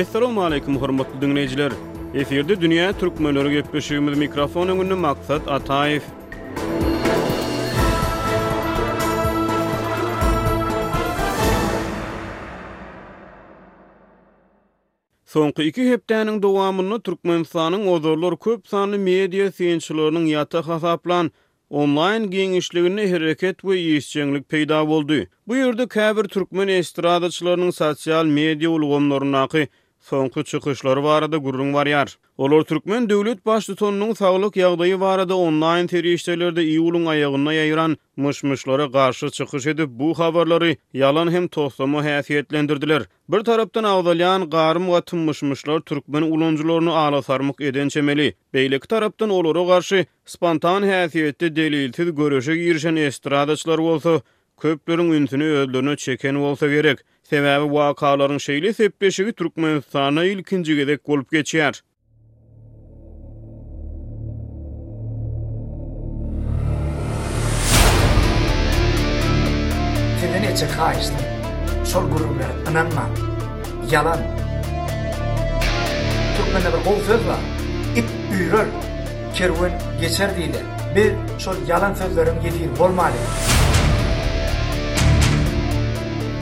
Essalamualeýkum hormatly diňleýjiler! Efirde dünýä türkmenleri gepleşigimiz mikrofon öňünde Maksat Ataýew. Soňky iki hepdäniň dowamynda Türkmenistanyň ozallar köp sanly media synçylarynyň ýata hasaplan onlaýn giňişliginde hereket we işjeňlik peýda boldy. Bu ýerde käbir türkmen estradaçylarynyň sosial media ulgamlaryndaky soňky çykyşlary barada gürrüň barýar. Olar türkmen döwlet baştutanynyň saglyk ýagdaýy barada onlaýn serişdelerde iýulyň aýagynda ýaýran myş-myşlara garşy çykyş edip, bu habarlary ýalan hem toslama häsiýetlendirdiler. Bir tarapdan agzalýan garym-gatym myş-myşlar türkmen ulanyjylaryny ala-sarmyk eden çemeli, beýleki tarapdan olara garşy spontan häsiýetde delilsiz göreşe girişen estradaçylar bolsa köpleriň ünsüni özlerine çeken bolsa gerek. Sebäbi wakalaryň şeýle sepleşigi Türkmenistanda ilkinji gezek bolup geçýär. Sizden eçe haýyştym. Şol gürrüňlere ynanmaň. Ýalan. Türkmende bir gowy söz bar. It üýrer. Kerwen geçer diýler. Biz şol ýalan sözleriň ýesiri bolmalyň.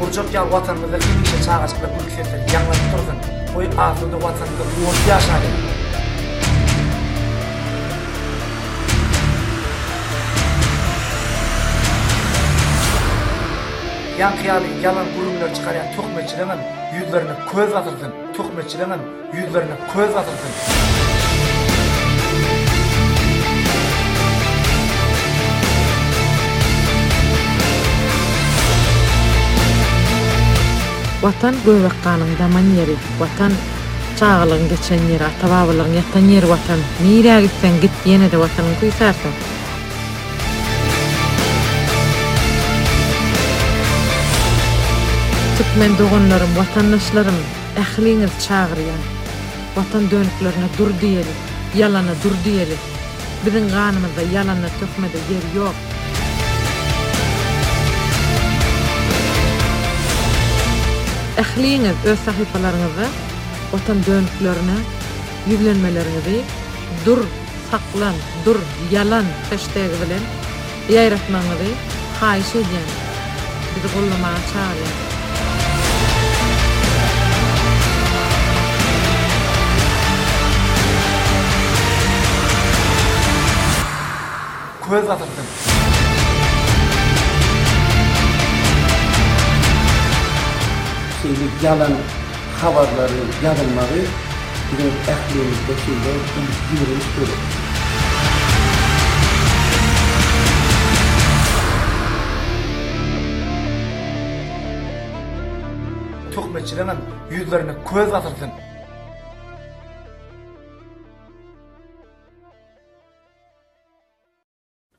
Gurjak ýaly Watanymyzda hemişe çagajyklar gülki sesleri ýaňlanyp dursun. Goý, asuda Watanymyzda guwanyp ýaşalyň! Ýaňky ýaly ýalan gürrüňleri çykarýan töhmetçileňem ýüzlerine köz basylsyn, töhmetçileňem Ýüzlerine köz basylsyn. Watan göbek ganyň daman ýeri Watan çagalygyň geçen ýeri ata babalaryň ýatan ýeri Watan nirä gitseň git ýenede Watanyň küýsärsiň. Türkmen doganlarym watandaşlarym. Ähliňiz çagyrýan. Watan dönüklerine dur diýeli, ýalana dur diýeli. Biziň ganymyzda ýalana töhmede ýer ýok. Ähliňiz öz sahypalaryňyzda Watan dönüklerine ýüzlenmeleriňizi dur, saklan, dur, ýalan, heştegi bilen Ýaýratmagyňyzy haýyş edýän. Bizi gollamaga çagyrýan. Köz atypdyr. Şeýle ýalan. Habarlary ýazylmagy biziň ählimizde şeýle bir ýigrenç döredi. Töhmetçileňem ýüzlerine köz basylsyn.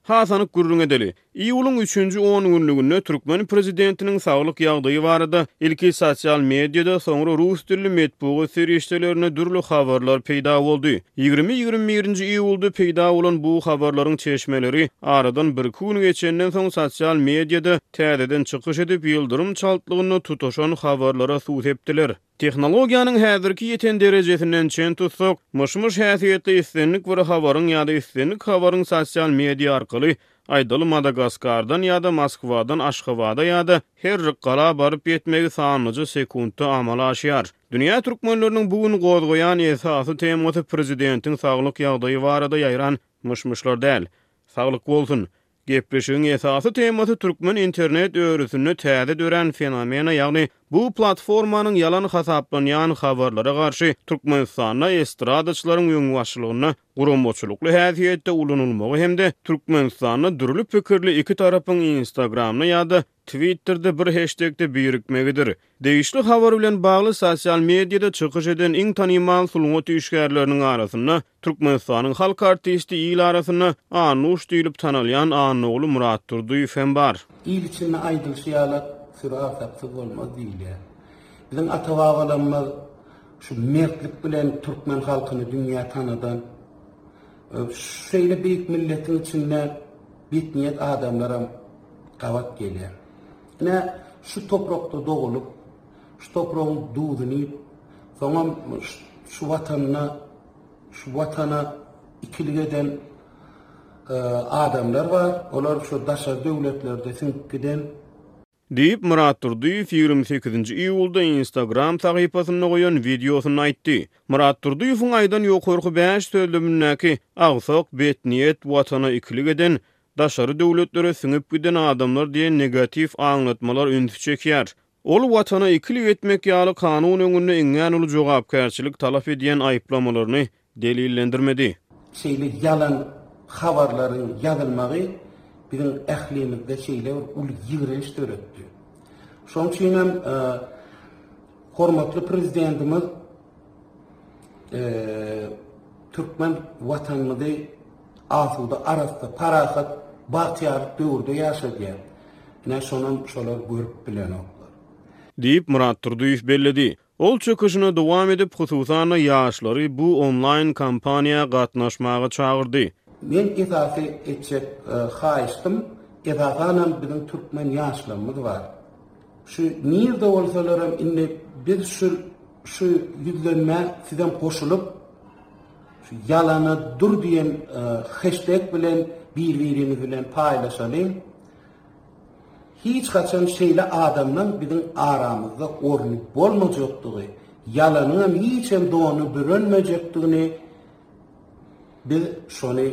Hasanyk gürrüň edeli. Iýulyň üçünji ongünlüginde türkmen prezidentiniň saglyk ýagdaýy barada ilki sosial mediada, soňra rus dilli metbugat serişdelerinde dürli habarlar peýda boldy. Ýigrimi, ýigrimi birinji iýulda peýda bolan bu habarlaryň çeşmeleri aradan birki gün geçenden soň sosial mediada täzeden çykyş edip, ýyldyrym çaltlygynda tutaşan habarlara suw sepdiler. Tehnologiýanyň häzirki ýeten derejesinden çen tutsak, myş-myş häsiýetli islendik bir habaryň ýa-da islendik habaryň sosial media arkaly, aýdaly, Madagaskardan ýa-da Moskwadan Aşgabada ýa-da herrik gala baryp ýetmegi sanlyja sekuntda amala aşýar. Dünýä türkmenleriniň bu gün gozgaýan esasy temasy prezidentiň saglyk ýagdaýy barada ýaýran myş-myşlar däl. Saglyk bolsun! Gepleşigiň esasy temasy türkmen internet örüsinde täze dörän fenomene, ýagny bu platformanyň ýalan hasaplanýan habarlara garşy Türkmenistanda estradaçylaryň öňbaşçylygynda guramaçylykly häsiýetde ulanylmagy hem-de Türkmenistanda dürli pikirli iki tarapyň Instagramda ýa-da Twitterde bir heştegde birikmegidir. Degişli habar bilen bagly sosial mediada çykyş eden iň tanymal sungat işgärleriniň arasynda Türkmenistanyň halk artisti il arasynda Annuş diýlip tanalýan Annogly Myratdurdyýew hem bar. Il içinde aýdylyşy ýaly, Süri arsaksyz bolmaz diýilýär. Biziň ata-babalarymyz şu mertlik bilen türkmen halkyny dünýä tanadan. Şeýle beýik milletiň içinde bet niýet adamlaram gabat gelýär. Ine, şu toprakda dogulyp, şu topragyň duzuny iýip, soňam şu Watanyna, şu Watana ikilik eden adamlar bar. Olar şu daşary döwletlerde siňip giden. Diýip, Myrat Durdyýew ýigrimi sekizinji iýulda Instagram sahypasynda goýan wideosynda aýtdy. Myrat Durdyýewiň aýdan ýokarky bäş sözlemindäki agsak, betniýet, Watana ikilik eden, daşary döwletlere siňip giden adamlar diýen negatiw aňlatmalar ünsi çekýär. Ol Watana ikilik etmek ýaly kanun öňünde iňňän uly jogapkärçilik talap edýän aýyplamalaryny delillendirmedi. Şeýle ýalan habarlaryň ýazylmagy biziň ählimizde şeýle bir uly ýigrenç döretdi. Şonuň üçin hem hormatly Prezidentimiz türkmen Watanymyzy asuda, arassa, parahat, bagtyýar döwürde ýaşadýar. Ine, şonam şolar görüp bilenoklar. Diýip, Myrat Durdyýew belledi. Ol çykyşyny dowam edip, hususan-da, ýaşlary bu onlaýn kampaniýa gatnaşmaga çagyrdy. Meň esasy etjek haýyştym, esasanam biziň türkmen ýaşlarymyz bar. Şu nirde bolsalaram indi biz şu şu ýüzlenmä sizem goşulyp, şu ýalana dur diýen heşteg bilen bir-biriňiz bilen paýlaşalyň. Hiç haçan şeýle adamlaň biziň aramyzda orny bolmajakdygy, ýalanyňam hiçem dony bürenmejekdigini biz şony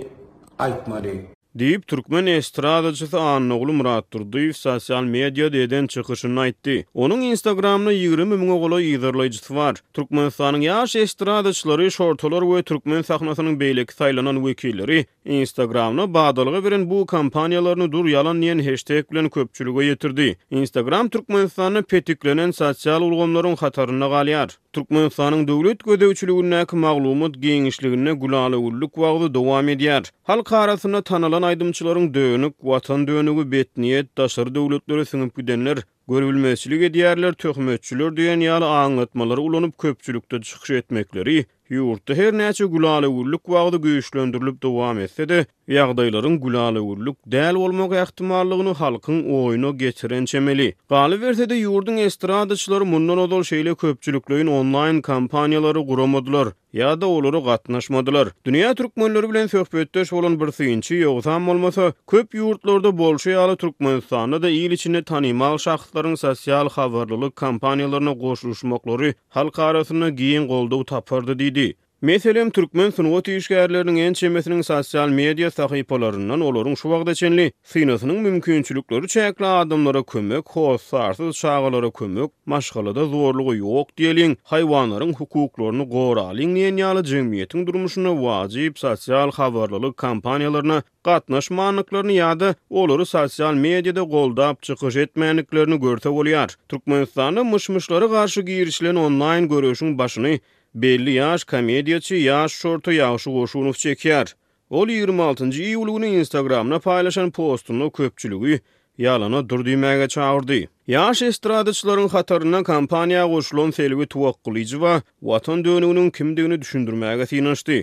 aýtmaly. Diýip, türkmen estradaçysy Annagül Myratdurdyýew sosial mediada eden çykyşynda aýtdy. Onuň Instagramda ýigrimi müňe golaý yzarlaýjysy bar. Türkmenistanyň ýaş estradaçylary, şortalar we türkmen sahnasynyň beýleki saýlanan wekilleri Instagramda badalga beren bu kampaniýalaryny dur ýalan diýen heşteg bilen köpçülige ýetirdi. Instagram Türkmenistanda petiklenen sosial ulgamlaryň hatarynda galýar. Türkmenistanyň döwlet gözegçiligindäki maglumat giňişliginde Gülala-Güllük wagzy dowam edýär. Halk arasynda tanalan aýdymçylaryň Dönük, Watan dönügi, Betniýet, Daşary döwletlere siňip gidenler, Görübilmezçilik edýärler, töhmetçiler diýen ýaly aňlatmalary ulanyp köpçülikde çykyş etmekleri, ýurtda her näçe gülalewürlik wagzy güýçlendirilip dowam etse-de, ýagdaýlaryň gülalewürlik däl bolmak ähtimallygyny halkyň oýuna getiren çemeli. Galyberse-de, ýurduň estradaçylary mundan ozal şeýle köpçülikleýin onlaýn kampaniýalary guramadylar. Ýa-da olara gatnaşmadylar. Dünýä türkmenleri bilen söhbetdeş bolan bir synçy, ýogsam bolmasa, köp ýurtlarda bolşy ýaly Türkmenistanda-da il içinde tanymal şahslaryň sosial habarlylyk kampaniýalaryna goşulyşmaklary halk arasynda giň goldaw tapardy diýdi. Meselem, türkmen sungat işgärleriniň ençemesiniň sosial media sahypalaryndan olaryň şu wagta çenli, Synasynyň mümkinçilikleri çäkli adamlara kömek, hossarsyz çagalara kömek, maşgalada zorlugy ýok diýeliň, haýwanlaryň hukuklaryny goralyň diýen ýaly jemgyýetiň durmuşyna wajyp sosial habarlylyk kampaniýalaryna gatnaşmandyklaryny ýa-da olary sosial mediada goldap çykyş etmändiklerini görse bolýar. Türkmenistanda myş-myşlara garşy girişilen onlaýn göreşiň başyny belli ýaş komediýaçy ýaş şorta Ýagşy Goşunow çekýär. Ol ýigrimi altynjy iýul güni Instagramda paýlaşan postunda köpçüligi ýalana dur diýmäge çagyrdy. Ýaş estradaçylaryň hataryna kampaniýa goşulan Selbi Tuwakgylyjowa Watan dönüginiň kimdigini düşündirmäge synanyşdy.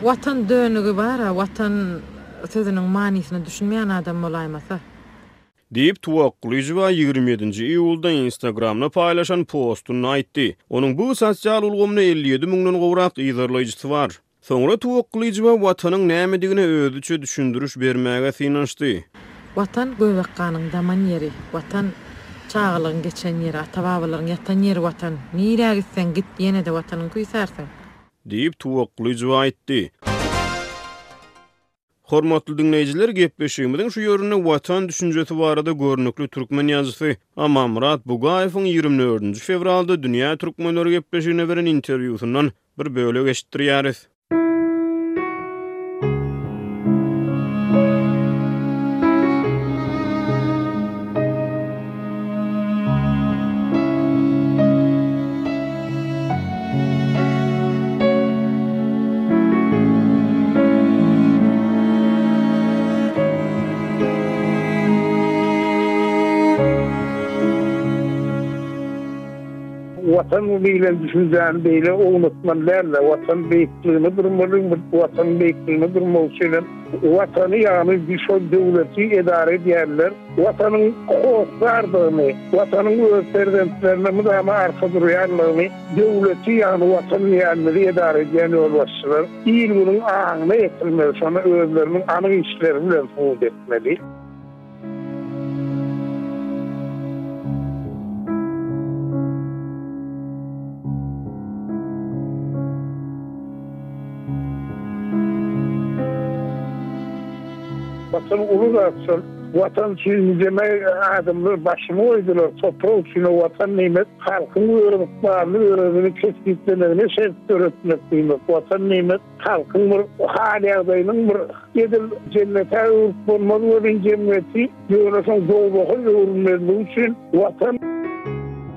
Watan dönügi bar-a, Watan sözüniň manysyna düşünmeýän adam bolaýmasa. Diýip, Tuwakgylyjowa ýigrimi ýedinji iýulda Instagramda paýlaşan postunda aýtdy. Onuň bu sosial ulgamyny elli ýedi müňden gowrak yzarlaýjysy bar. Soňra tuwaklyjyba Watanyň nämedigine özüçe düşündiriş bermäge synanyşdy. Watan, göbek ganyň daman ýeri, Watan, çagalygyň geçen ýeri, ata-babalaryň ýatan ýeri Watan, nirä gitseň git, ýene-de Watanyňky üýsärsiň. Diýip, tuwaklyjyba aýtdy. Hormatly diňleýjiler, gepleşigimiziň şu ýerinde Watan düşünjesi barada görnükli türkmen ýazyjysy Amanmyrat Bugaýewiň ýigrimi dördünji fewralda Dünýä türkmenleri gepleşigine beren interwýusyndan bir bölek eşitdirýäris. Watan diýlen düşünjäni beýle ownutmaly däldi. Watan beýikligini durmaly, Watan beýikligini durmak üçin hem Watany, ýagny şol döwleti edara edýänler, Watanyň hossardygyny, Watanyň öz perzentlerine mydama arka durýanlygyny döwleti, ýagny Watan diýýänimizi edara edýän ýolbaşçylar il-günüň aňyna ýetirmeli, şony özleriniň anyk işleri bilen subut etmeli. Watan uly zatdyr. Watan üçin nijeme adamlar başyny goýdular, toprak üçin-ä Watan diýmek, halkyň öz ykbalyny özüniň kesgitlemegine şert döretmek diýmek, Watan diýmek, halkyň bir hal-ýagdaýynyň bir edil jennetä öwrüp bolmaz welin jemgyýeti, ýöne şoň dowzaha öwrülmezligi üçin Watan.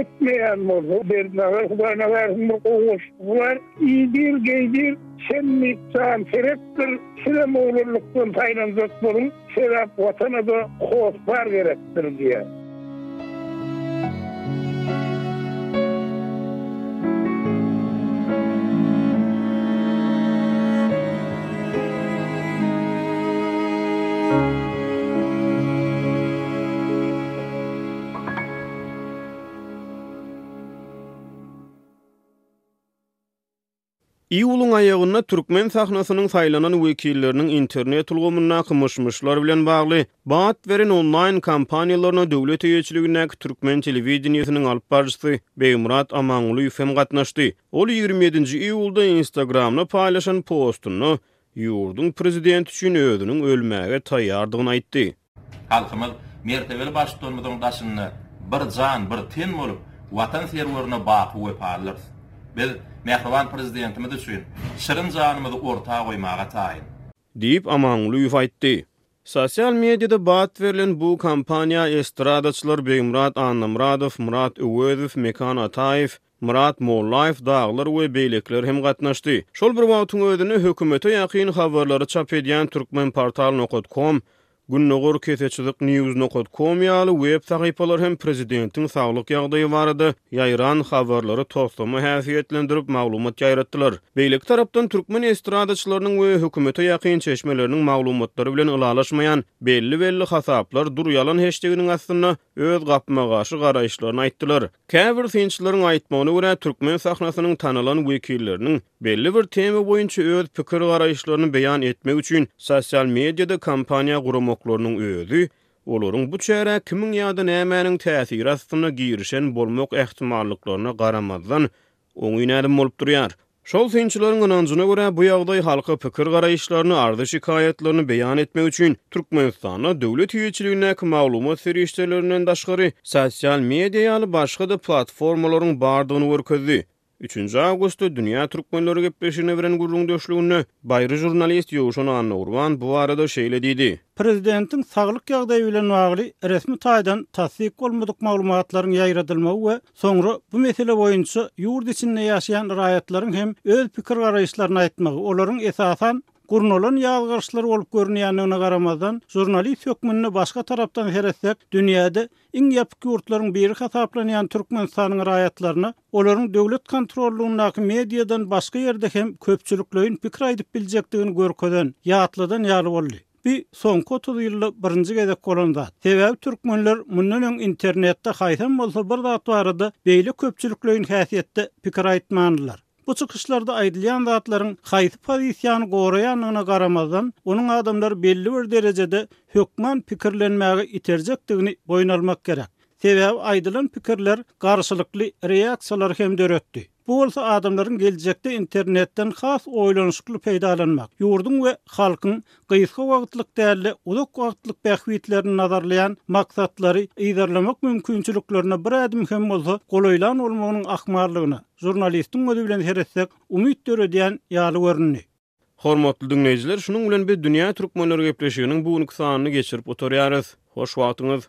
Etmeýän bolsa Berdiaga Hudaýnazarowyň bir gowy goşguy bar, Iýdir, geýdir, sen diýip jan serekdir, Sizem oglanlykdan saýlanjak boluň, Sebäp Watana-da hossar gerekdir diýýär. Iýulyň aýagynda türkmen sahnasynyň saýlanan wekilleriniň internet ulgamyndaky myş-myşlar bilen bagly Bat beren onlaýn kampaniýalaryna döwlet eýeçiligindäki türkmen telewideniýesiniň alyp baryjysy Begmyrat Amangulyýew hem gatnaşdy. Ol ýigrimi ýedinji iýulda Instagramda paýlaşan postunda ýurduň prezidenti üçin özüniň ölmäge taýýardygyny aýtdy. Halkymyz mertebeli Baştutanymyzyň daşynda bir jan, bir ten bolup, Watan serwerine baky wepalydyrys. Biz mähriban Prezidentimiz üçin şirin janymyzy orta goýmaga taýyn. Diýip, Amangulyýew aýtdy. Sosial mediada bat berlen bu kampaniýa estradaçylar Begmyrat Annamyradow, Myrat Öwezow, Mekan Ataýew, Myrat Mollaýew dagylar we beýlekiler hem gatnaşdy. Şol bir wagtyň özünde hökümete ýakyn habarlary çap edýän Turkmenportal nokat kom, Gündogar keseçyzyk news nokat kom ýaly web sahypalar hem prezidentiň saglyk ýagdaýy barada ýaýran habarlary toslama häsiýetlendirip maglumat ýaýratdylar. Beýleki tarapdan türkmen estradaçylarynyň we hökümete ýakyn çeşmeleriniň maglumatlary bilen ylalaşmaýan belli-belli hasaplar dur ýalan heşteginiň astynda öz gapma-garşy garaýyşlaryny aýtdylar. Käbir synçylaryň aýtmagyna görä, türkmen sahnasynyň tanalan wekilleriniň belli bir tema boýunça öz pikir-garaýyşlaryny beýan etmek üçin sosial mediada kampaniýa guramaklarynyň özi, olaryň bu çärä kimiň ýa-da nämäniň täsiri astynda girişen bolmak ähtimallyklaryna garamazdan, Oňyn ädim bolup durýar. Şol synçylaryň ynanjyna görä, bu ýagdaý halka pikir-garaýyşlaryny, arza-şikaýatlaryny beýan etmek üçin Türkmenistanda döwlet eýeçiligindäki maglumat serişdelerinden daşgary, sosial media ýaly başga-da platformalaryň bardygyny görkezdi. Üçünji awgustda Dünýä türkmenleri gepleşigine beren gürrüňdeşliginde baýry žurnalist Ýowşan Annagurban bu barada şeýle diýdi. Prezidentiň saglyk ýagdaýy bilen bagly resmi taýdan tassyk bolmadyk maglumatlaryň ýaýradylmagy we Soňra bu mesele boýunça ýurt içinde ýaşaýan raýatlaryň hem öz pikir-garaýyşlaryny aýtmagy, olaryň, esasan, gurnalan ýazgaryşlar bolup görünýändigine garamazdan, žurnalist hökmünde başga tarapdan seretsek, dünýäde iň ýapyk ýurtlaryň biri hasaplanýan Türkmenistanyň raýatlaryna olaryň döwlet kontrollygyndaky mediadan başga ýerde hem köpçülikleýin pikir aýdyp biljekdigini görkezen, ýatladan ýaly boldy. Bu soňky otuz ýylda birinji gezek bolan zat. Sebäbi türkmenler mundan öň internetde haýsam bolsa bir zat barada beýle köpçülikleýin häsiýetde pikir aýtmandylar. Bu çykyşlarda aýdylýan zatlaryň haýsy pozisiýany goraýandygyna garamazdan, onuň adamlary belli bir derejede hökman pikirlenmäge iterjekdigini boýun almak gerek. Sebäbi aýdylan pikirler garşylykly reaksiýalary hem döretdi. Bu bolsa adamlaryň geljekde internetden has oýlanyşykly peýdalanmak, ýurduň we halkyň gysga wagtlyk däl-de, uzak wagtlyk bähbitlerini nazarlaýan maksatlary yzarlamak mümkinçiliklerine bir ädim hem bolsa golaýlan bolmagynyň ahmallygyna, žurnalistiň özi bilen seretsek, umyt döredýän ýaly göründi. Hormatly diňleýjiler, şunuň bilen biz Dünýä Türkmenleri gepleşiginiň bu günki sanyny geçirip gutarýarys. Hoş wagtyňyz!